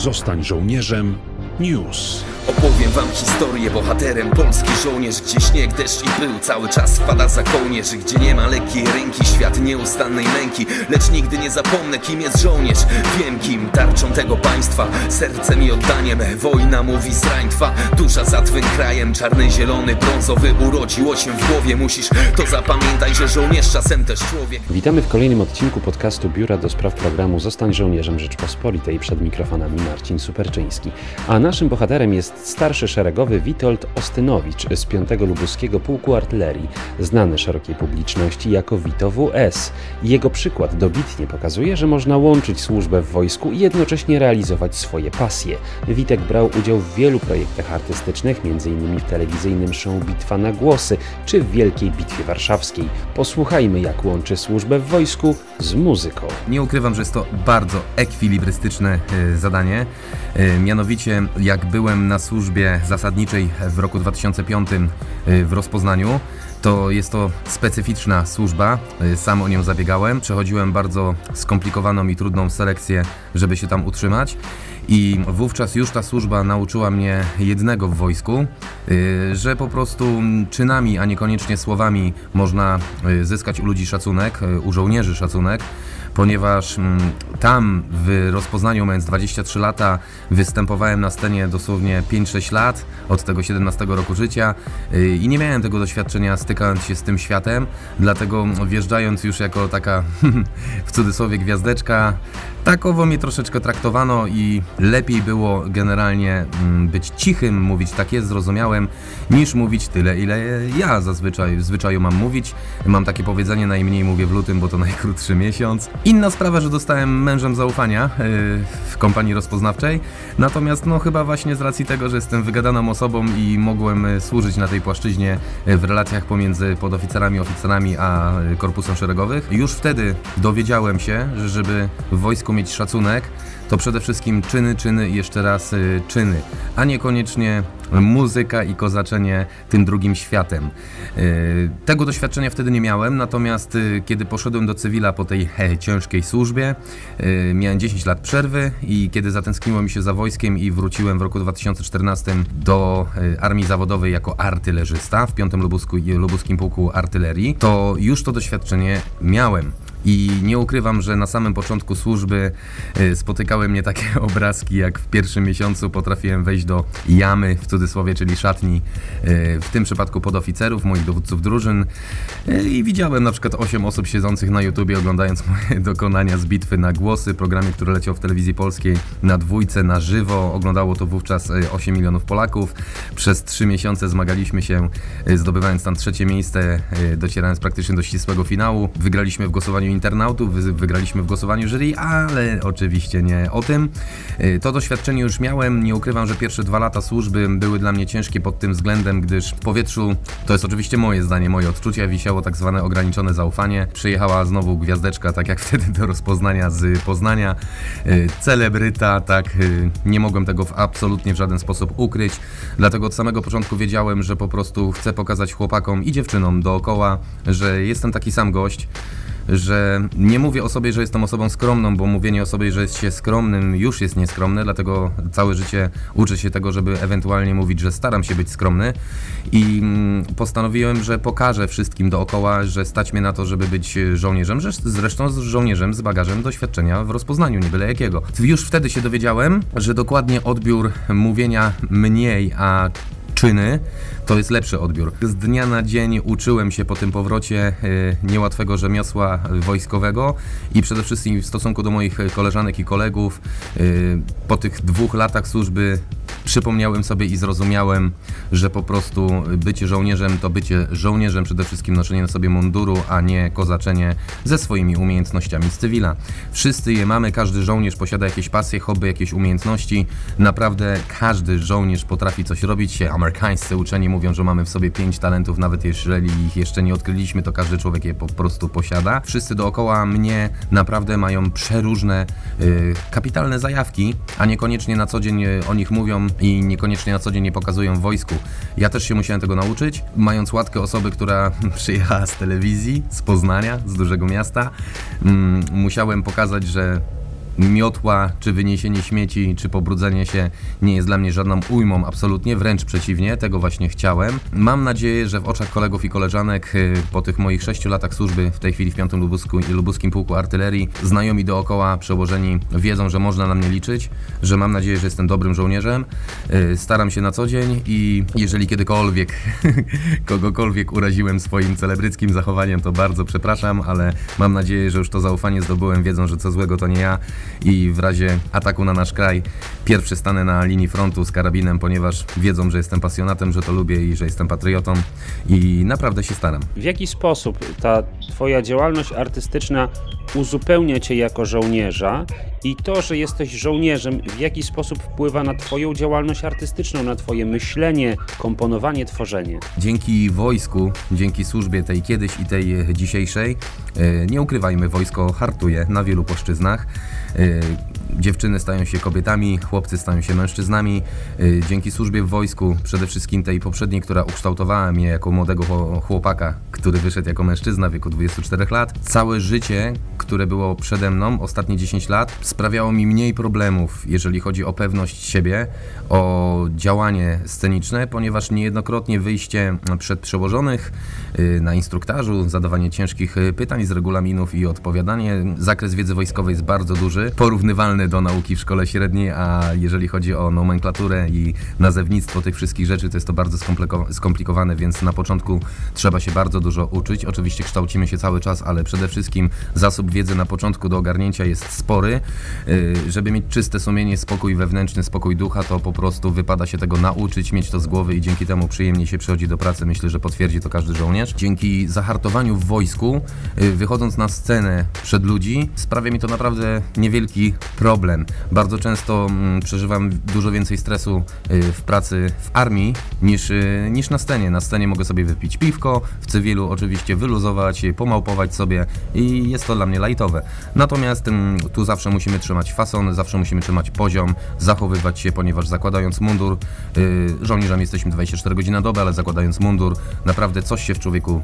Zostań żołnierzem News. Opowiem wam historię bohaterem Polski żołnierz, gdzie śnieg, deszcz i pył Cały czas wpada za kołnierz Gdzie nie ma lekkiej ręki, świat nieustannej męki. Lecz nigdy nie zapomnę kim jest żołnierz. Wiem kim, tarczą tego państwa. Sercem i oddaniem, wojna mówi zraństwa Dusza za twym krajem, czarny, zielony, brązowy Urodziło się w głowie, musisz to zapamiętać Że żołnierz czasem też człowiek. Witamy w kolejnym odcinku podcastu Biura do Spraw Programu Zostań Żołnierzem Rzeczpospolitej. Przed mikrofonami Marcin Superczyński. A naszym bohaterem jest starszy szeregowy Witold Ostynowicz z 5 Lubuskiego Pułku Artylerii, znany szerokiej publiczności jako Wito WS. Jego przykład dobitnie pokazuje, że można łączyć służbę w wojsku i jednocześnie realizować swoje pasje. Witek brał udział w wielu projektach artystycznych, m.in. w telewizyjnym show Bitwa na głosy czy w Wielkiej Bitwie Warszawskiej. Posłuchajmy, jak łączy służbę w wojsku z muzyką. Nie ukrywam, że jest to bardzo ekwilibrystyczne e, zadanie. E, Mianowicie, jak byłem na służbie zasadniczej w roku 2005 e, w rozpoznaniu, to jest to specyficzna służba, e, sam o nią zabiegałem. Przechodziłem bardzo skomplikowaną i trudną selekcję, żeby się tam utrzymać. I wówczas już ta służba nauczyła mnie jednego w wojsku, y, że po prostu czynami, a niekoniecznie słowami można y, zyskać u ludzi szacunek, y, u żołnierzy szacunek ponieważ mm, tam w rozpoznaniu, mając 23 lata, występowałem na scenie dosłownie 5-6 lat, od tego 17 roku życia i nie miałem tego doświadczenia stykając się z tym światem, dlatego wjeżdżając już jako taka w cudzysłowie gwiazdeczka, takowo mnie troszeczkę traktowano i lepiej było generalnie mm, być cichym, mówić tak jest, zrozumiałem, niż mówić tyle, ile ja zazwyczaj w zwyczaju mam mówić. Mam takie powiedzenie, najmniej mówię w lutym, bo to najkrótszy miesiąc. Inna sprawa, że dostałem mężem zaufania yy, w kompanii rozpoznawczej, natomiast no chyba właśnie z racji tego, że jestem wygadaną osobą i mogłem y, służyć na tej płaszczyźnie y, w relacjach pomiędzy podoficerami, oficerami a korpusem szeregowych, już wtedy dowiedziałem się, że żeby w wojsku mieć szacunek, to przede wszystkim czyny, czyny i jeszcze raz y, czyny, a niekoniecznie muzyka i kozaczenie tym drugim światem. Y, tego doświadczenia wtedy nie miałem, natomiast y, kiedy poszedłem do cywila po tej he, ciężkiej służbie, miałem 10 lat przerwy i kiedy zatęskniło mi się za wojskiem i wróciłem w roku 2014 do armii zawodowej jako artylerzysta w 5 Lubusku, Lubuskim Pułku Artylerii, to już to doświadczenie miałem. I nie ukrywam, że na samym początku służby y, spotykały mnie takie obrazki, jak w pierwszym miesiącu potrafiłem wejść do jamy, w cudzysłowie, czyli szatni, y, w tym przypadku podoficerów, moich dowódców drużyn. Y, I widziałem na przykład 8 osób siedzących na YouTubie, oglądając moje dokonania z bitwy na głosy, programie, który leciał w telewizji polskiej na dwójce, na żywo. Oglądało to wówczas 8 milionów Polaków. Przez 3 miesiące zmagaliśmy się, zdobywając tam trzecie miejsce, docierając praktycznie do ścisłego finału. Wygraliśmy w głosowaniu internautów, wygraliśmy w głosowaniu jury, ale oczywiście nie o tym. Y, to doświadczenie już miałem, nie ukrywam, że pierwsze dwa lata służby były dla mnie ciężkie pod tym względem, gdyż w powietrzu, to jest oczywiście moje zdanie, moje odczucia, wisiało tak zwane ograniczone zaufanie. Przyjechała znowu gwiazdeczka, tak jak wtedy do rozpoznania z Poznania, y, celebryta, tak, y, nie mogłem tego w absolutnie w żaden sposób ukryć, dlatego od samego początku wiedziałem, że po prostu chcę pokazać chłopakom i dziewczynom dookoła, że jestem taki sam gość, że nie mówię o sobie, że jestem osobą skromną, bo mówienie o sobie, że jest się skromnym już jest nieskromne, dlatego całe życie uczę się tego, żeby ewentualnie mówić, że staram się być skromny i mm, postanowiłem, że pokażę wszystkim dookoła, że stać mnie na to, żeby być żołnierzem, zresztą z żołnierzem z bagażem doświadczenia w rozpoznaniu, nie byle jakiego. Już wtedy się dowiedziałem, że dokładnie odbiór mówienia mniej, a czyny, to jest lepszy odbiór. Z dnia na dzień uczyłem się po tym powrocie y, niełatwego rzemiosła wojskowego i przede wszystkim w stosunku do moich koleżanek i kolegów y, po tych dwóch latach służby przypomniałem sobie i zrozumiałem, że po prostu bycie żołnierzem to bycie żołnierzem, przede wszystkim noszenie na sobie munduru, a nie kozaczenie ze swoimi umiejętnościami z cywila. Wszyscy je mamy, każdy żołnierz posiada jakieś pasje, hobby, jakieś umiejętności. Naprawdę każdy żołnierz potrafi coś robić. Amerykańscy uczeni mówią, że mamy w sobie pięć talentów, nawet jeżeli ich jeszcze nie odkryliśmy, to każdy człowiek je po prostu posiada. Wszyscy dookoła mnie naprawdę mają przeróżne, yy, kapitalne zajawki, a niekoniecznie na co dzień y, o nich mówią i niekoniecznie na co dzień nie pokazują w wojsku. Ja też się musiałem tego nauczyć, mając łatkę osoby, która przyjechała z telewizji, z Poznania, z dużego miasta. Mm, musiałem pokazać, że miotła, czy wyniesienie śmieci, czy pobrudzenie się nie jest dla mnie żadną ujmą, absolutnie, wręcz przeciwnie, tego właśnie chciałem. Mam nadzieję, że w oczach kolegów i koleżanek y, po tych moich sześciu latach służby, w tej chwili w 5 Lubusku, Lubuskim Pułku Artylerii, znajomi dookoła, przełożeni wiedzą, że można na mnie liczyć, że mam nadzieję, że jestem dobrym żołnierzem. Y, Staram się na co dzień i jeżeli kiedykolwiek kogokolwiek uraziłem swoim celebryckim zachowaniem, to bardzo przepraszam, ale mam nadzieję, że już to zaufanie zdobyłem, wiedzą, że co złego to nie ja i w razie ataku na nasz kraj pierwszy stanę na linii frontu z karabinem, ponieważ wiedzą, że jestem pasjonatem, że to lubię i że jestem patriotą i naprawdę się staram. W jaki sposób ta Twoja działalność artystyczna uzupełnia Cię jako żołnierza i to, że jesteś żołnierzem, w jaki sposób wpływa na Twoją działalność artystyczną, na Twoje myślenie, komponowanie, tworzenie? Dzięki wojsku, dzięki służbie tej kiedyś i tej dzisiejszej, e, nie ukrywajmy, wojsko hartuje na wielu płaszczyznach. Dziewczyny stają się kobietami, chłopcy stają się mężczyznami. E, dzięki służbie w wojsku, przede wszystkim tej poprzedniej, która ukształtowała mnie jako młodego chło- chłopaka, który wyszedł jako mężczyzna w wieku 24 lat, całe życie, które było przede mną, ostatnie 10 lat, sprawiało mi mniej problemów, jeżeli chodzi o pewność siebie, o działanie sceniczne, ponieważ niejednokrotnie wyjście przed przełożonych y, na instruktażu, zadawanie ciężkich y, pytań z regulaminów i odpowiadanie. Zakres wiedzy wojskowej jest bardzo duży, porównywalny do nauki w szkole średniej, a jeżeli chodzi o nomenklaturę i nazewnictwo tych wszystkich rzeczy, to jest to bardzo skompliko- skomplikowane, więc na początku trzeba się bardzo dużo uczyć. Oczywiście kształcimy się cały czas, ale przede wszystkim zasób wiedzy na początku do ogarnięcia jest spory. Y, Żeby mieć czyste sumienie, spokój wewnętrzny, spokój ducha, to po prostu wypada się tego nauczyć, mieć to z głowy i dzięki temu przyjemnie się przychodzi do pracy. Myślę, że potwierdzi to każdy żołnierz. Dzięki zahartowaniu w wojsku, y, wychodząc na scenę przed ludzi, sprawia mi to naprawdę niewielki problem. Bardzo często mm, przeżywam dużo więcej stresu y, w pracy w armii niż, y, niż na scenie. Na scenie mogę sobie wypić piwko, w cywilu oczywiście wyluzować, y, pomałpować sobie i jest to dla mnie lajtowe. Natomiast mm, tu zawsze musimy trzymać fason, zawsze musimy trzymać poziom, zachowywać się, ponieważ zakładając mundur, żołnierzem jesteśmy 24 godziny na dobę, ale zakładając mundur, naprawdę coś się w człowieku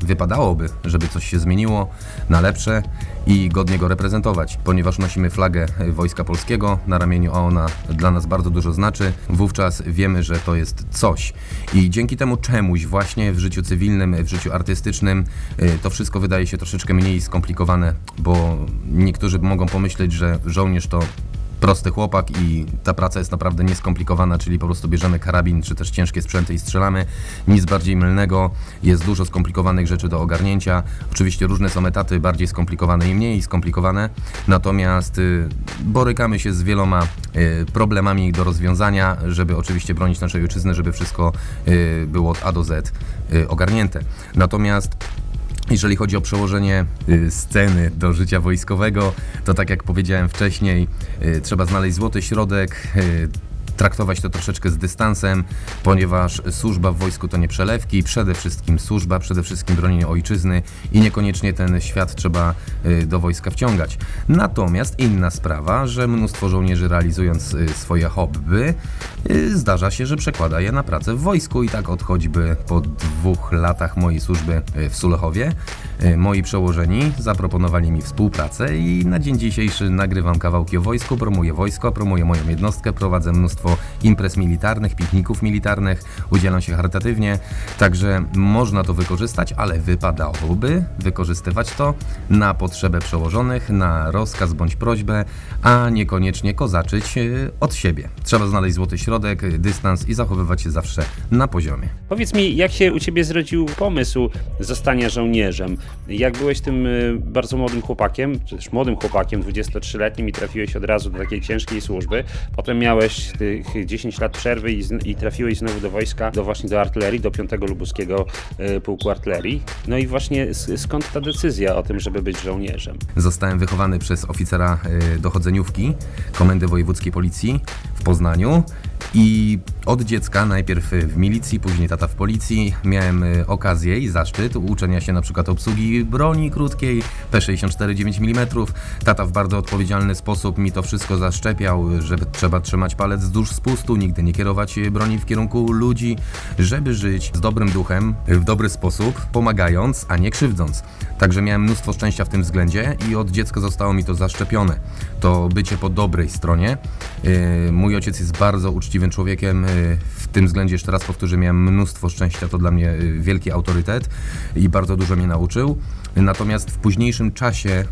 wypadałoby, żeby coś się zmieniło na lepsze i godnie go reprezentować, ponieważ nosimy flagę Wojska Polskiego na ramieniu, a ona dla nas bardzo dużo znaczy. Wówczas wiemy, że to jest coś. I dzięki temu czemuś właśnie w życiu cywilnym, w życiu artystycznym, y, to wszystko wydaje się troszeczkę mniej skomplikowane, bo niektórzy mogą pomyśleć, że żołnierz to prosty chłopak i ta praca jest naprawdę nieskomplikowana, czyli po prostu bierzemy karabin czy też ciężkie sprzęty i strzelamy. Nic bardziej mylnego, jest dużo skomplikowanych rzeczy do ogarnięcia. Oczywiście różne są etaty, bardziej skomplikowane i mniej skomplikowane, natomiast y, borykamy się z wieloma y, problemami do rozwiązania, żeby oczywiście bronić naszej ojczyzny, żeby wszystko y, było od A do Z ogarnięte. Natomiast jeżeli chodzi o przełożenie y, sceny do życia wojskowego, to tak jak powiedziałem wcześniej, y, trzeba znaleźć złoty środek. Traktować to troszeczkę z dystansem, ponieważ służba w wojsku to nie przelewki, przede wszystkim służba, przede wszystkim bronienie ojczyzny i niekoniecznie ten świat trzeba y, do wojska wciągać. Natomiast inna sprawa, że mnóstwo żołnierzy realizując y, swoje hobby, y, zdarza się, że przekłada je na pracę w wojsku i tak od choćby po dwóch latach mojej służby w Sulechowie moi przełożeni zaproponowali mi współpracę i na dzień dzisiejszy nagrywam kawałki o wojsku, promuję wojsko, promuję moją jednostkę, prowadzę mnóstwo imprez militarnych, pikników militarnych, udzielam się charytatywnie, także można to wykorzystać, ale wypadałoby wykorzystywać to na potrzebę przełożonych, na rozkaz bądź prośbę, a niekoniecznie kozaczyć y, od siebie. Trzeba znaleźć złoty środek, dystans i zachowywać się zawsze na poziomie. Powiedz mi, jak się u Ciebie zrodził pomysł zostania żołnierzem? Jak byłeś tym y, bardzo młodym chłopakiem, czy też młodym chłopakiem, 23-letnim i trafiłeś od razu do takiej ciężkiej służby, potem miałeś tych 10 lat przerwy i, i trafiłeś znowu do wojska, do właśnie do artylerii, do 5 Lubuskiego y, Pułku Artylerii. No i właśnie skąd ta decyzja o tym, żeby być żołnierzem? Zostałem wychowany przez oficera y, dochodzeniówki Komendy Wojewódzkiej Policji w Poznaniu I od dziecka, najpierw w milicji, później tata w policji, miałem y, okazję i zaszczyt uczenia się na przykład obsługi broni krótkiej P64 9 mm. Tata w bardzo odpowiedzialny sposób mi to wszystko zaszczepiał, że trzeba trzymać palec wzdłuż spustu, nigdy nie kierować broni w kierunku ludzi, żeby żyć z dobrym duchem, w dobry sposób, pomagając, a nie krzywdząc. Także miałem mnóstwo szczęścia w tym względzie i od dziecka zostało mi to zaszczepione. To bycie po dobrej stronie. Y, mój ojciec jest bardzo uczciwym człowiekiem, y, w tym względzie jeszcze raz powtórzę, miałem mnóstwo szczęścia, to dla mnie y, wielki autorytet i bardzo dużo mnie nauczył. Natomiast w późniejszym czasie,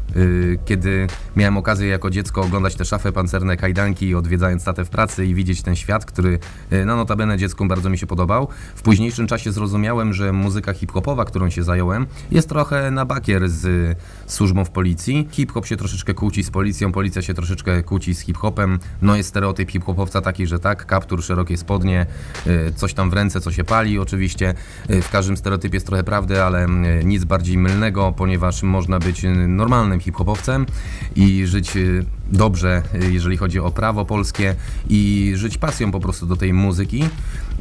kiedy miałem okazję jako dziecko oglądać te szafy pancerne, kajdanki, odwiedzając tatę w pracy i widzieć ten świat, który no notabene dziecku bardzo mi się podobał, w późniejszym czasie zrozumiałem, że muzyka hip-hopowa, którą się zająłem, jest trochę na bakier z służbą w policji. Hip-hop się troszeczkę kłóci z policją, policja się troszeczkę kłóci z hip-hopem. No jest stereotyp hip-hopowca taki, że tak, kaptur, szerokie spodnie, y, coś tam w ręce, co się pali oczywiście. Y, w każdym stereotypie jest trochę prawdy, ale y, nic bardziej mylnego, ponieważ można być normalnym hip-hopowcem i żyć dobrze, jeżeli chodzi o prawo polskie i żyć pasją po prostu do tej muzyki.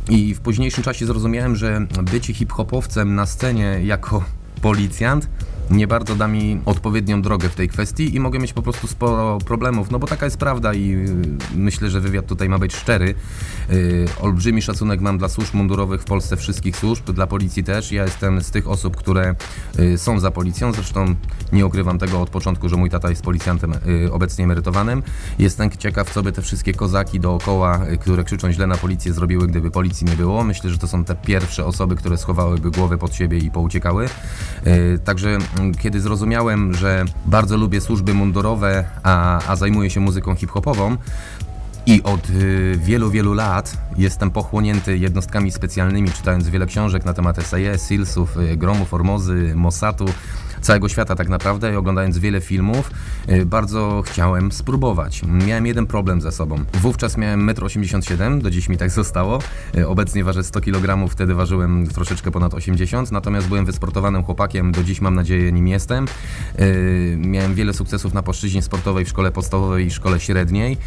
I w późniejszym czasie zrozumiałem, że bycie hip-hopowcem na scenie jako policjant nie bardzo da mi odpowiednią drogę w tej kwestii i mogę mieć po prostu sporo problemów, no bo taka jest prawda i y, myślę, że wywiad tutaj ma być szczery. Yy, olbrzymi szacunek mam dla służb mundurowych w Polsce, wszystkich służb, dla policji też. Ja jestem z tych osób, które yy, są za policją, zresztą nie ukrywam tego od początku, że mój tata jest policjantem obecnie emerytowanym. Jestem ciekaw, co by te wszystkie kozaki dookoła, y, które krzyczą źle na policję, zrobiły, gdyby policji nie było. Myślę, że to są te pierwsze osoby, które schowałyby głowę pod siebie i pouciekały. Y, także kiedy zrozumiałem, że bardzo lubię służby mundurowe, a, a zajmuję się muzyką hip-hopową, i od y, wielu, wielu lat jestem pochłonięty jednostkami specjalnymi, czytając wiele książek na temat SAS, SEALsów, y, Gromu, Formozy, Mossadu całego świata tak naprawdę i oglądając wiele filmów, y, bardzo chciałem spróbować. Miałem jeden problem ze sobą. Wówczas miałem 1,87 m, do dziś mi tak zostało. Y, obecnie ważę 100 kg, wtedy ważyłem troszeczkę ponad 80, natomiast byłem wysportowanym chłopakiem, do dziś mam nadzieję nim jestem. Y, miałem wiele sukcesów na płaszczyźnie sportowej w szkole podstawowej i szkole średniej.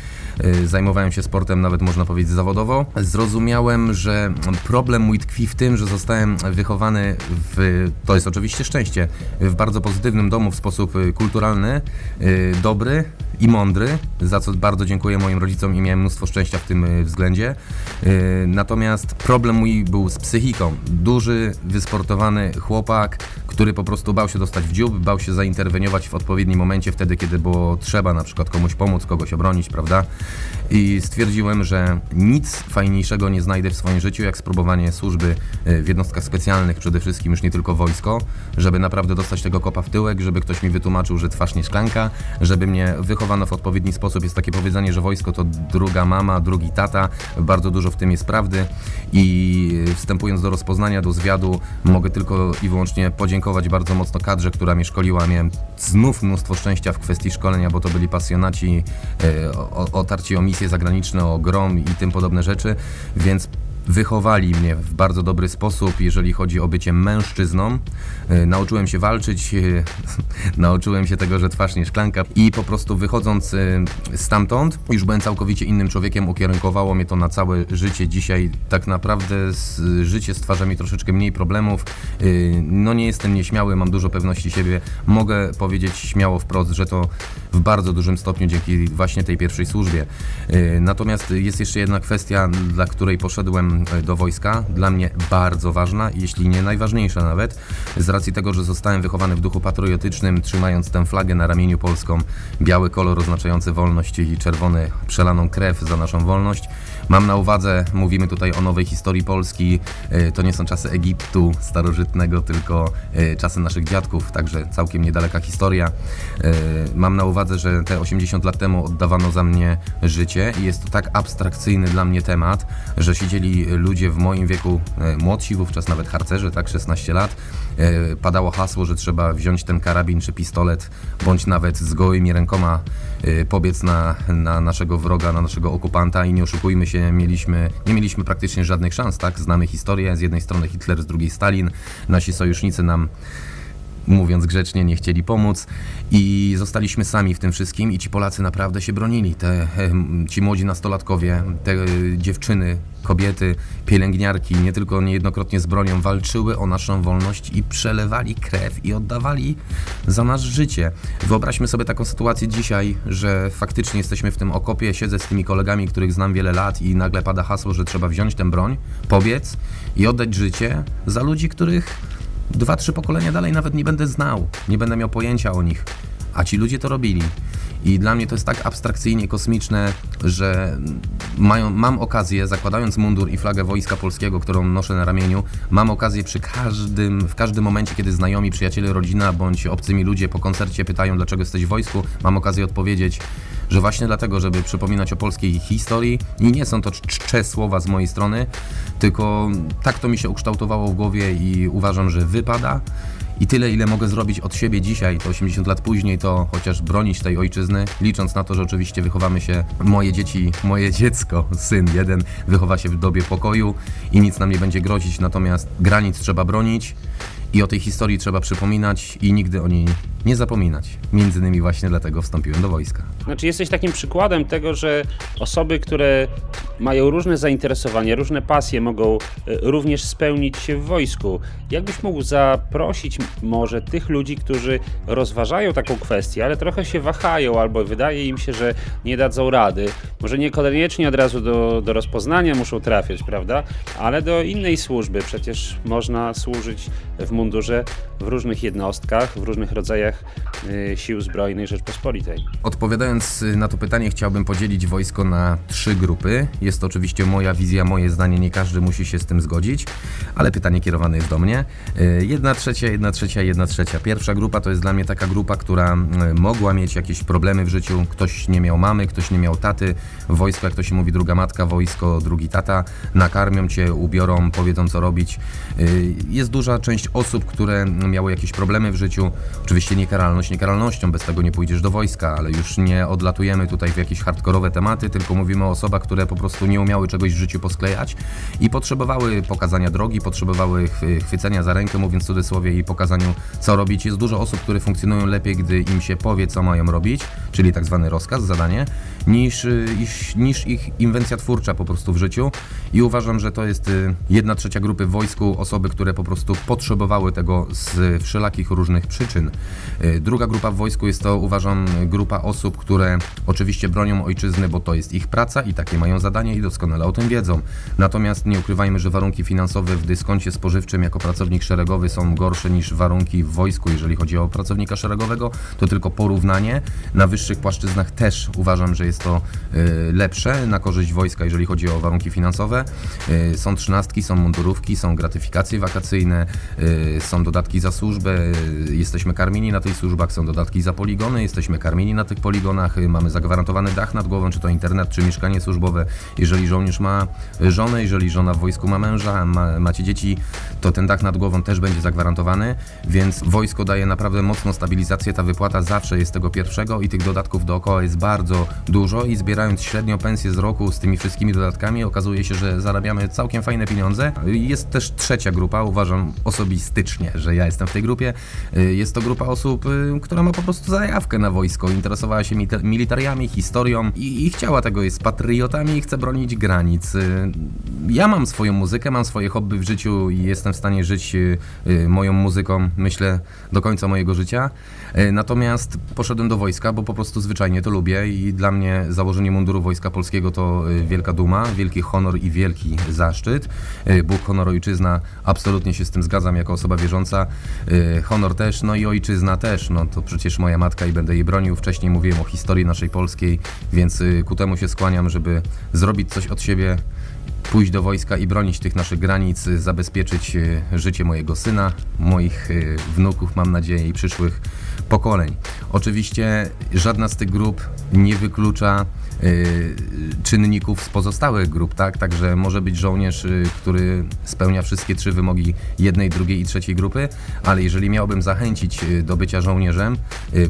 Zajmowałem się sportem nawet można powiedzieć zawodowo. Zrozumiałem, że problem mój tkwi w tym, że zostałem wychowany w, to jest oczywiście szczęście, w bardzo bardzo pozytywnym domu w sposób y, kulturalny, y, dobry i mądry, za co bardzo dziękuję moim rodzicom i miałem mnóstwo szczęścia w tym y, względzie. Natomiast problem mój był z psychiką. Duży, wysportowany chłopak, który po prostu bał się dostać w dziób, bał się zainterweniować w odpowiednim momencie, wtedy kiedy było trzeba na przykład komuś pomóc, kogoś obronić, prawda? I stwierdziłem, że nic fajniejszego nie znajdę w swoim życiu, jak spróbowanie służby w jednostkach specjalnych, przede wszystkim już nie tylko wojsko, żeby naprawdę dostać tego kopa w tyłek, żeby ktoś mi wytłumaczył, że twarz nie szklanka, żeby mnie w odpowiedni sposób. Jest takie powiedzenie, że wojsko to druga mama, drugi tata. Bardzo dużo w tym jest prawdy i wstępując do rozpoznania, do zwiadu, mogę tylko i wyłącznie podziękować bardzo mocno kadrze, która mnie szkoliła. Miałem znów mnóstwo szczęścia w kwestii szkolenia, bo to byli pasjonaci, e, otarci o misje zagraniczne, o grom i tym podobne rzeczy, więc wychowali mnie w bardzo dobry sposób, jeżeli chodzi o bycie mężczyzną. E, nauczyłem się walczyć, e, nauczyłem się tego, że twarz nie szklanka i po prostu wychodząc e, stamtąd, już byłem całkowicie innym człowiekiem, ukierunkowało mnie to na całe życie. Dzisiaj tak naprawdę życie stwarza mi troszeczkę mniej problemów. No nie jestem nieśmiały, mam dużo pewności siebie. Mogę powiedzieć śmiało wprost, że to w bardzo dużym stopniu dzięki właśnie tej pierwszej służbie. Natomiast jest jeszcze jedna kwestia, dla której poszedłem do wojska, dla mnie bardzo ważna, jeśli nie najważniejsza nawet, z racji tego, że zostałem wychowany w duchu patriotycznym, trzymając tę flagę na ramieniu polską, biały kolor oznaczający wolność i czerwony przelaną krew za naszą wolność. Mam na uwadze, mówimy tutaj o nowej historii Polski, e, to nie są czasy Egiptu starożytnego, tylko e, czasy naszych dziadków, także całkiem niedaleka historia. Mam na uwadze, że te 80 lat temu oddawano za mnie życie i jest to tak abstrakcyjny dla mnie temat, że siedzieli ludzie w moim wieku, e, młodsi, wówczas nawet harcerze, tak, 16 lat, e, padało hasło, że trzeba wziąć ten karabin czy pistolet, bądź nawet z gołymi rękoma e, pobiec na, na naszego wroga, na naszego okupanta i nie oszukujmy się, mieliśmy, nie mieliśmy praktycznie żadnych szans, tak? Znamy historię, z jednej strony Hitler, z drugiej Stalin, nasi sojusznicy nam mówiąc grzecznie, nie chcieli pomóc i zostaliśmy sami w tym wszystkim i ci Polacy naprawdę się bronili. Te, ci młodzi nastolatkowie, te dziewczyny, kobiety, pielęgniarki, nie tylko niejednokrotnie z bronią, walczyły o naszą wolność i przelewali krew i oddawali za nas życie. Wyobraźmy sobie taką sytuację dzisiaj, że faktycznie jesteśmy w tym okopie, siedzę z tymi kolegami, których znam wiele lat i nagle pada hasło, że trzeba wziąć tę broń, pobiec i oddać życie za ludzi, których dwa, trzy pokolenia dalej nawet nie będę znał, nie będę miał pojęcia o nich. A ci ludzie to robili. I dla mnie to jest tak abstrakcyjnie kosmiczne, że mają, mam okazję, zakładając mundur i flagę Wojska Polskiego, którą noszę na ramieniu, mam okazję przy każdym, w każdym momencie, kiedy znajomi, przyjaciele, rodzina bądź obcymi ludzie po koncercie pytają, dlaczego jesteś w wojsku, mam okazję odpowiedzieć, że właśnie dlatego, żeby przypominać o polskiej historii i nie są to czcze słowa z mojej strony, tylko tak to mi się ukształtowało w głowie i uważam, że wypada. I tyle, ile mogę zrobić od siebie dzisiaj, to 80 lat później, to chociaż bronić tej ojczyzny, licząc na to, że oczywiście wychowamy się, moje dzieci, moje dziecko, syn jeden, wychowa się w dobie pokoju i nic nam nie będzie grozić, natomiast granic trzeba bronić i o tej historii trzeba przypominać i nigdy o niej nie zapominać. Między innymi właśnie dlatego wstąpiłem do wojska. Znaczy jesteś takim przykładem tego, że osoby, które mają różne zainteresowania, różne pasje, mogą e, również spełnić się w wojsku. Jakbyś mógł zaprosić może tych ludzi, którzy rozważają taką kwestię, ale trochę się wahają, albo wydaje im się, że nie dadzą rady. Może niekoniecznie od razu do, do rozpoznania muszą trafiać, prawda? Ale do innej służby. Przecież można służyć w mundurze w różnych jednostkach, w różnych rodzajach y, sił zbrojnych Rzeczpospolitej. Odpowiadając y, na to pytanie, chciałbym podzielić wojsko na trzy grupy. Jest to oczywiście moja wizja, moje zdanie, nie każdy musi się z tym zgodzić, ale pytanie kierowane jest do mnie. Y, jedna trzecia, jedna trzecia, jedna trzecia. Pierwsza grupa to jest dla mnie taka grupa, która mogła mieć jakieś problemy w życiu. Ktoś nie miał mamy, ktoś nie miał taty. Wojsko, jak to się mówi, druga matka, wojsko, drugi tata. Nakarmią cię, ubiorą, powiedzą co robić. Jest duża część osób, które miały jakieś problemy w życiu. Oczywiście niekaralność niekaralnością, bez tego nie pójdziesz do wojska, ale już nie odlatujemy tutaj w jakieś hardkorowe tematy, tylko mówimy o osobach, które po prostu nie umiały czegoś w życiu posklejać i potrzebowały pokazania drogi, potrzebowały chwycenia za rękę, mówiąc w cudzysłowie, i pokazaniu, co robić. Jest dużo osób, które funkcjonują lepiej, gdy im się powie, co mają robić, czyli tak zwany rozkaz, zadanie, niż, niż, niż ich inwencja twórcza po prostu w życiu. I uważam, że to jest y, jedna trzecia grupy w wojsku, osoby, które po prostu potrzebowały tego z wszelakich różnych przyczyn. Y, druga grupa w wojsku jest to, uważam, grupa osób, które oczywiście bronią ojczyzny, bo to jest ich praca i takie mają zadanie i doskonale o tym wiedzą. Natomiast nie ukrywajmy, że warunki finansowe w dyskoncie spożywczym jako pracownik szeregowy są gorsze niż warunki w wojsku. Jeżeli chodzi o pracownika szeregowego, to tylko porównanie. Na wyższych płaszczyznach też uważam, że jest to y, lepsze na korzyść wojska, jeżeli chodzi o warunki finansowe. Y, są trzynastki, są mundurówki, są gratyfikacje wakacyjne, są dodatki za służbę, jesteśmy karmieni na tych służbach, są dodatki za poligony, jesteśmy karmieni na tych poligonach, mamy zagwarantowany dach nad głową, czy to internet, czy mieszkanie służbowe. Jeżeli żołnierz ma żonę, jeżeli żona w wojsku ma męża, ma, macie dzieci, to ten dach nad głową też będzie zagwarantowany, więc wojsko daje naprawdę mocną stabilizację, ta wypłata zawsze jest tego pierwszego i tych dodatków dookoła jest bardzo dużo i zbierając średnio pensję z roku z tymi wszystkimi dodatkami okazuje się, że zarabiamy całkiem fajne pieniądze. Jest też trzecia grupa, uważam osobistycznie, że ja jestem w tej grupie. Jest to grupa osób, y, która ma po prostu zajawkę na wojsko, interesowała się militariami, historią i, i chciała tego, jest patriotami i chce bronić granic. Y, ja mam swoją muzykę, mam swoje hobby w życiu i jestem w stanie żyć y, moją muzyką, myślę, do końca mojego życia. Natomiast poszedłem do wojska, bo po prostu zwyczajnie to lubię i dla mnie założenie munduru Wojska Polskiego to wielka duma, wielki honor i wielki zaszczyt. Bóg, honor, ojczyzna, absolutnie się z tym zgadzam jako osoba wierząca. Honor też, no i ojczyzna też, no to przecież moja matka i będę jej bronił. Wcześniej mówiłem o historii naszej polskiej, więc y, ku temu się skłaniam, żeby zrobić coś od siebie, pójść do wojska i bronić tych naszych granic, y, zabezpieczyć y, życie mojego syna, moich wnuków, mam nadzieję, i przyszłych pokoleń. Oczywiście żadna z tych grup nie wyklucza y, czynników z pozostałych grup, tak? Także może być żołnierz, y, który spełnia wszystkie trzy wymogi jednej, drugiej i trzeciej grupy, ale jeżeli miałbym zachęcić y, do bycia żołnierzem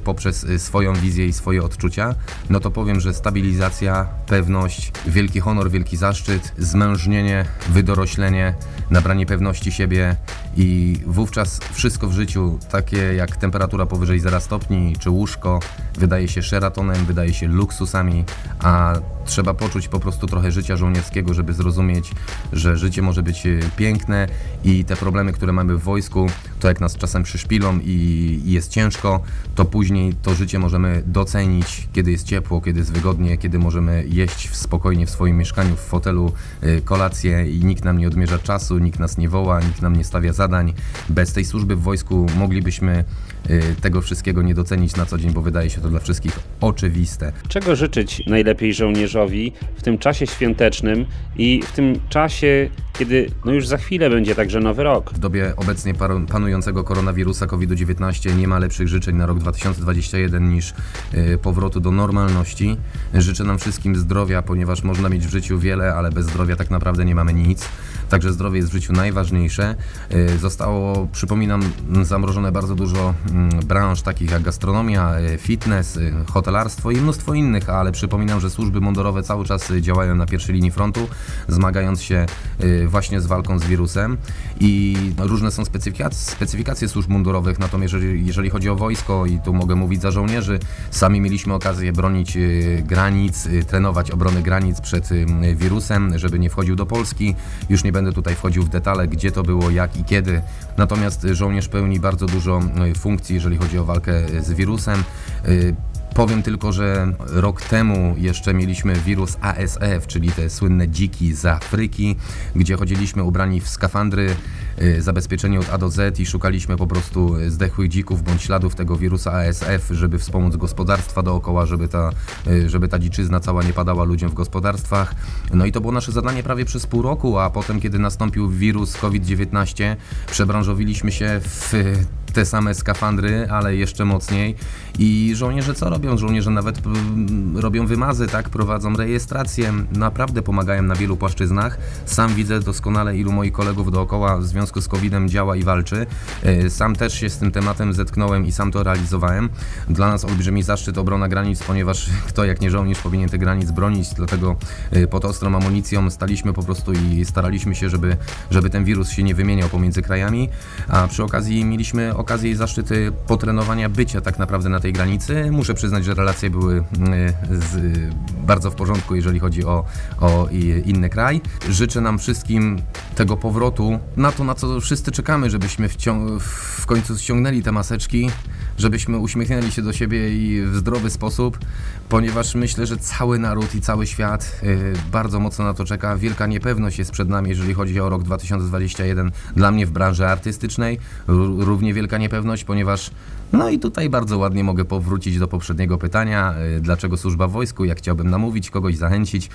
poprzez swoją wizję i swoje odczucia, no to powiem, że stabilizacja, pewność, wielki honor, wielki zaszczyt, zmężnienie, wydoroślenie, nabranie pewności siebie i wówczas wszystko w życiu, takie jak temperatura powyżej 0 stopni czy łóżko, wydaje się szeratonem, wydaje się luksusami, a trzeba poczuć po prostu trochę życia żołnierskiego, żeby zrozumieć, że życie może być e, piękne i te problemy, które mamy w wojsku, to jak nas czasem przyszpilą i, jest ciężko, to później to życie możemy docenić, kiedy jest ciepło, kiedy jest wygodnie, kiedy możemy jeść spokojnie w swoim mieszkaniu, w fotelu y, kolację i nikt nam nie odmierza czasu, nikt nas nie woła, nikt nam nie stawia zadań. Bez tej służby w wojsku moglibyśmy y, tego wszystkiego nie docenić na co dzień, bo wydaje się to dla wszystkich oczywiste. Czego życzyć najlepiej żołnierzowi w tym czasie świątecznym i w tym czasie, kiedy no już za chwilę będzie także nowy rok? W dobie obecnie panującego koronawirusa COVID-19 nie ma lepszych życzeń na rok 2021 niż y, powrotu do normalności. Życzę nam wszystkim zdrowia, ponieważ można mieć w życiu wiele, ale bez zdrowia tak naprawdę nie mamy nic. Także zdrowie jest w życiu najważniejsze. Y, zostało, przypominam, zamrożone bardzo dużo mm, branż takich jak gastronomia, y, fitness, hotelarstwo i mnóstwo innych, ale przypominam, że służby mundurowe cały czas działają na pierwszej linii frontu, zmagając się właśnie z walką z wirusem i różne są specyfikacje, specyfikacje służb mundurowych, natomiast jeżeli, jeżeli chodzi o wojsko i tu mogę mówić za żołnierzy, sami mieliśmy okazję bronić granic, trenować obrony granic przed wirusem, żeby nie wchodził do Polski. Już nie będę tutaj wchodził w detale, gdzie to było, jak i kiedy. Natomiast żołnierz pełni bardzo dużo funkcji, jeżeli chodzi o walkę z wirusem. Powiem tylko, że rok temu jeszcze mieliśmy wirus ASF, czyli te słynne dziki z Afryki, gdzie chodziliśmy ubrani w skafandry, y, zabezpieczeni od A do Z i szukaliśmy po prostu zdechłych dzików bądź śladów tego wirusa ASF, żeby wspomóc gospodarstwa dookoła, żeby ta, y, żeby ta dziczyzna cała nie padała ludziom w gospodarstwach. No i to było nasze zadanie prawie przez pół roku, a potem, kiedy nastąpił wirus COVID-19, przebranżowiliśmy się w te same skafandry, ale jeszcze mocniej. I żołnierze co robią? Żołnierze nawet mm, robią wymazy, tak? Prowadzą rejestrację, naprawdę pomagają na wielu płaszczyznach. Sam widzę doskonale, ilu moich kolegów dookoła w związku z COVID-em działa i walczy. E, sam też się z tym tematem zetknąłem i sam to realizowałem. Dla nas olbrzymi zaszczyt obrona granic, ponieważ kto jak nie żołnierz powinien te granic bronić, dlatego e, pod ostrą amunicją staliśmy po prostu i staraliśmy się, żeby, żeby ten wirus się nie wymieniał pomiędzy krajami, a przy okazji mieliśmy okazję i zaszczyt potrenowania bycia tak naprawdę na tej granicy. Muszę przyznać, że relacje były mm, z, bardzo w porządku, jeżeli chodzi o, o inny kraj. Życzę nam wszystkim tego powrotu na to, na co wszyscy czekamy, żebyśmy w końcu ściągnęli te maseczki, żebyśmy uśmiechnęli się do siebie i w zdrowy sposób, ponieważ myślę, że cały naród i cały świat y, bardzo mocno na to czeka. Wielka niepewność jest przed nami, jeżeli chodzi o rok 2021. Dla mnie w branży artystycznej równie wielka niepewność, ponieważ no i tutaj bardzo ładnie mogę powrócić do poprzedniego pytania, y, dlaczego służba w wojsku, jak chciałbym namówić kogoś, zachęcić.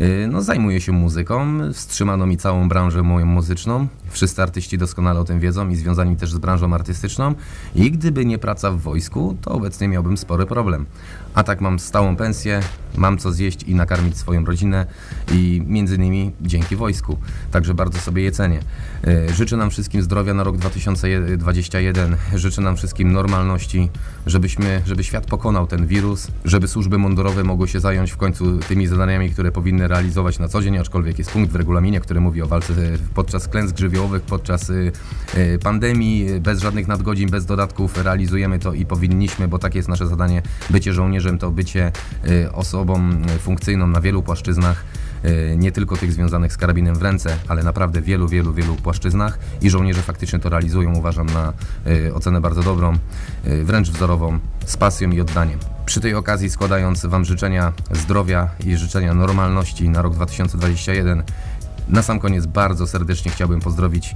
Y, no, zajmuję się muzyką, wstrzymano mi całą branżę moją muzyczną. Wszyscy artyści doskonale o tym wiedzą i związani też z branżą artystyczną. I gdyby nie praca w wojsku, to obecnie miałbym spory problem. A tak mam stałą pensję, mam co zjeść i nakarmić swoją rodzinę i między innymi dzięki wojsku. Także bardzo sobie je cenię. Y, życzę nam wszystkim zdrowia na rok 2021. Życzę nam wszystkim normalności, żebyśmy, żeby świat pokonał ten wirus, żeby służby mundurowe mogły się zająć w końcu tymi zadaniami, które powinny powinny realizować na co dzień, aczkolwiek jest punkt w regulaminie, który mówi o walce podczas klęsk żywiołowych, podczas y, y, pandemii, bez żadnych nadgodzin, bez dodatków realizujemy to i powinniśmy, bo takie jest nasze zadanie. Bycie żołnierzem to bycie osobą funkcyjną na wielu płaszczyznach nie tylko tych związanych z karabinem w ręce, ale naprawdę wielu, wielu, wielu płaszczyznach i żołnierze faktycznie to realizują, uważam, na ocenę bardzo dobrą, wręcz wzorową, z pasją i oddaniem. Przy tej okazji składając Wam życzenia zdrowia i życzenia normalności na rok 2021 na sam koniec bardzo serdecznie chciałbym pozdrowić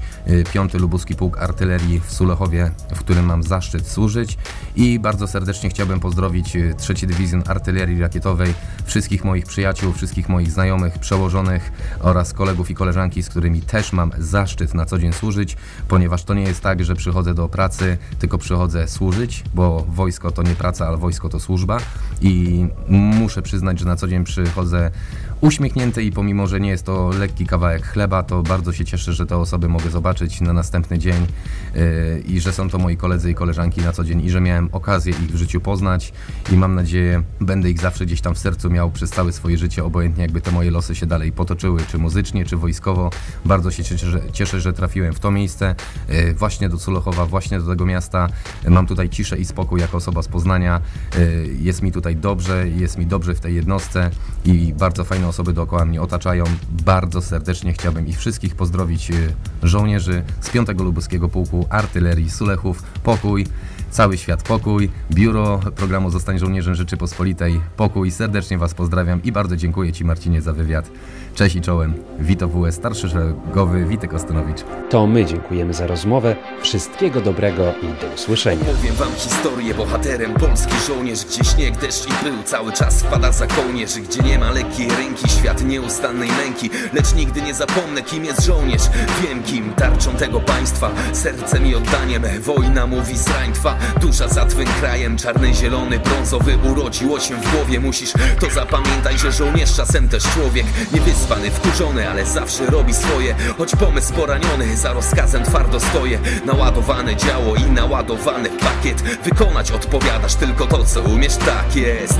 5 y, Lubuski Pułk Artylerii w Sulechowie, w którym mam zaszczyt służyć. I bardzo serdecznie chciałbym pozdrowić 3 y, Dywizjon Artylerii Rakietowej, wszystkich moich przyjaciół, wszystkich moich znajomych, przełożonych oraz kolegów i koleżanki, z którymi też mam zaszczyt na co dzień służyć, ponieważ to nie jest tak, że przychodzę do pracy, tylko przychodzę służyć, bo wojsko to nie praca, ale wojsko to służba. I muszę przyznać, że na co dzień przychodzę uśmiechnięty i pomimo, że nie jest to lekki kawałek chleba, to bardzo się cieszę, że te osoby mogę zobaczyć na następny dzień yy, i że są to moi koledzy i koleżanki na co dzień i że miałem okazję ich w życiu poznać i mam nadzieję, będę ich zawsze gdzieś tam w sercu miał przez całe swoje życie, obojętnie jakby te moje losy się dalej potoczyły, czy muzycznie, czy wojskowo. Bardzo się cieszę, że, cieszę, że trafiłem w to miejsce, yy, właśnie do Culochowa, właśnie do tego miasta. Mam tutaj ciszę i spokój jako osoba z Poznania. Yy, jest mi tutaj dobrze, jest mi dobrze w tej jednostce i bardzo osoby dookoła mnie otaczają. Bardzo serdecznie chciałbym ich wszystkich pozdrowić, yy, żołnierzy z 5 Lubuskiego Pułku Artylerii Sulechów. Pokój, cały świat pokój, biuro programu Zostań Żołnierzem Rzeczypospolitej pokój. Serdecznie Was pozdrawiam i bardzo dziękuję Ci Marcinie za wywiad. Cześć i czołem. Wito WS, starszy szeregowy Witek Ostynowicz. To my dziękujemy za rozmowę. Wszystkiego dobrego i do usłyszenia. Powiem wam historię bohaterem Polski żołnierz, gdzie śnieg, deszcz i pył Cały czas wpada za kołnierz Gdzie nie ma lekkiej ręki, świat nieustannej męki Lecz nigdy nie zapomnę kim jest żołnierz Wiem kim, tarczą tego państwa Sercem i oddaniem, wojna mówi zrań twa Dusza za twym krajem, czarny, zielony, brązowy Urodziło się w głowie, musisz to zapamiętać Że żołnierz czasem też człowiek Niewyspany, wkurzony, ale zawsze robi swoje. Choć pomysł poraniony, za rozkazem twardo stoję. Naładowane działo i naładowany pakiet. Wykonać odpowiadasz tylko to co umiesz, tak jest.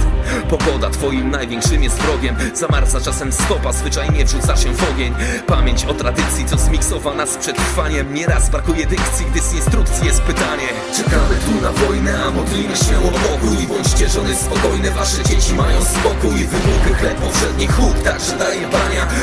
Pogoda twoim największym jest wrogiem. Zamarza czasem stopa, zwyczajnie wrzuca się w ogień. Pamięć o tradycji, co zmiksowana z przetrwaniem. Nieraz brakuje dykcji, gdy z instrukcji jest pytanie. Czekamy tu na wojnę, a modlimy się o pokój Bądźcie żony spokojne, wasze dzieci mają spokój Wybuchy, chleb, powszedni huk, także daje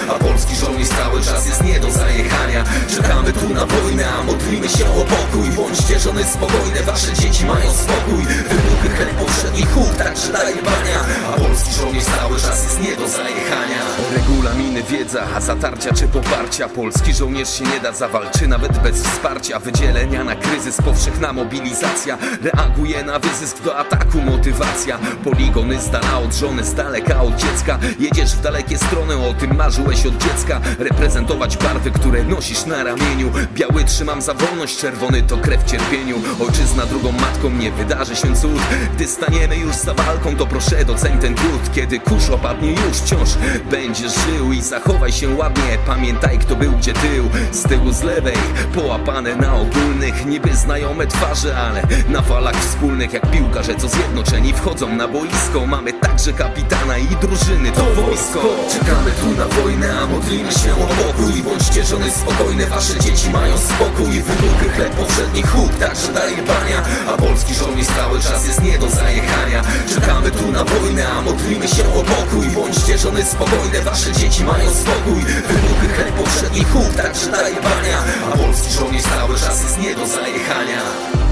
A polski żołnierz cały czas jest nie do zajechania. Czekamy tu na wojnę, a modlimy się o pokój. Bądźcie żony spokojne, wasze dzieci mają spokój. Wybuchy, chleb, powszedni huk, także daje bania. A polski żołnierz cały czas jest nie do zajechania. Regulaminy, wiedza, a zatarcia czy poparcia. Polski żołnierz się nie da zawalczy nawet bez wsparcia. Wydzielenia na kryzys, powszechna mobilizacja. Reaguje na wyzysk do ataku, motywacja. Poligony z dala od żony, z daleka od dziecka. Jedziesz w dalekie strony, o tym marzyłeś od dziecka Reprezentować barwy, które nosisz na ramieniu. Biały trzymam za wolność, czerwony to krew w cierpieniu. Ojczyzna drugą matką, nie wydarzy się cud. Gdy staniemy już za walką, to proszę doceń ten trud Kiedy kurz opadnie już wciąż będziesz żył I zachowaj się ładnie, pamiętaj kto był gdzie tył. Z tyłu z lewej, połapane na ogólnych. Niby znajome twarze, ale na falach wspólnych. Jak piłkarze co zjednoczeni wchodzą na boisko. Mamy także kapitana i drużyny, to wojsko. Czekamy tu na wojnę, a modlimy się o pokój. Bądźcie żony spokojne, wasze dzieci mają spokój. Wybuchy, chleb, powszedni huk, także daje bania A polski żołnierz cały czas jest nie do zajechania. Czekamy tu na wojnę, a modlimy się o pokój. Bądźcie żony spokojne, wasze dzieci mają spokój. Wybuchy, chleb, powszedni huk, także daje bania A polski żołnierz cały czas jest nie do zajechania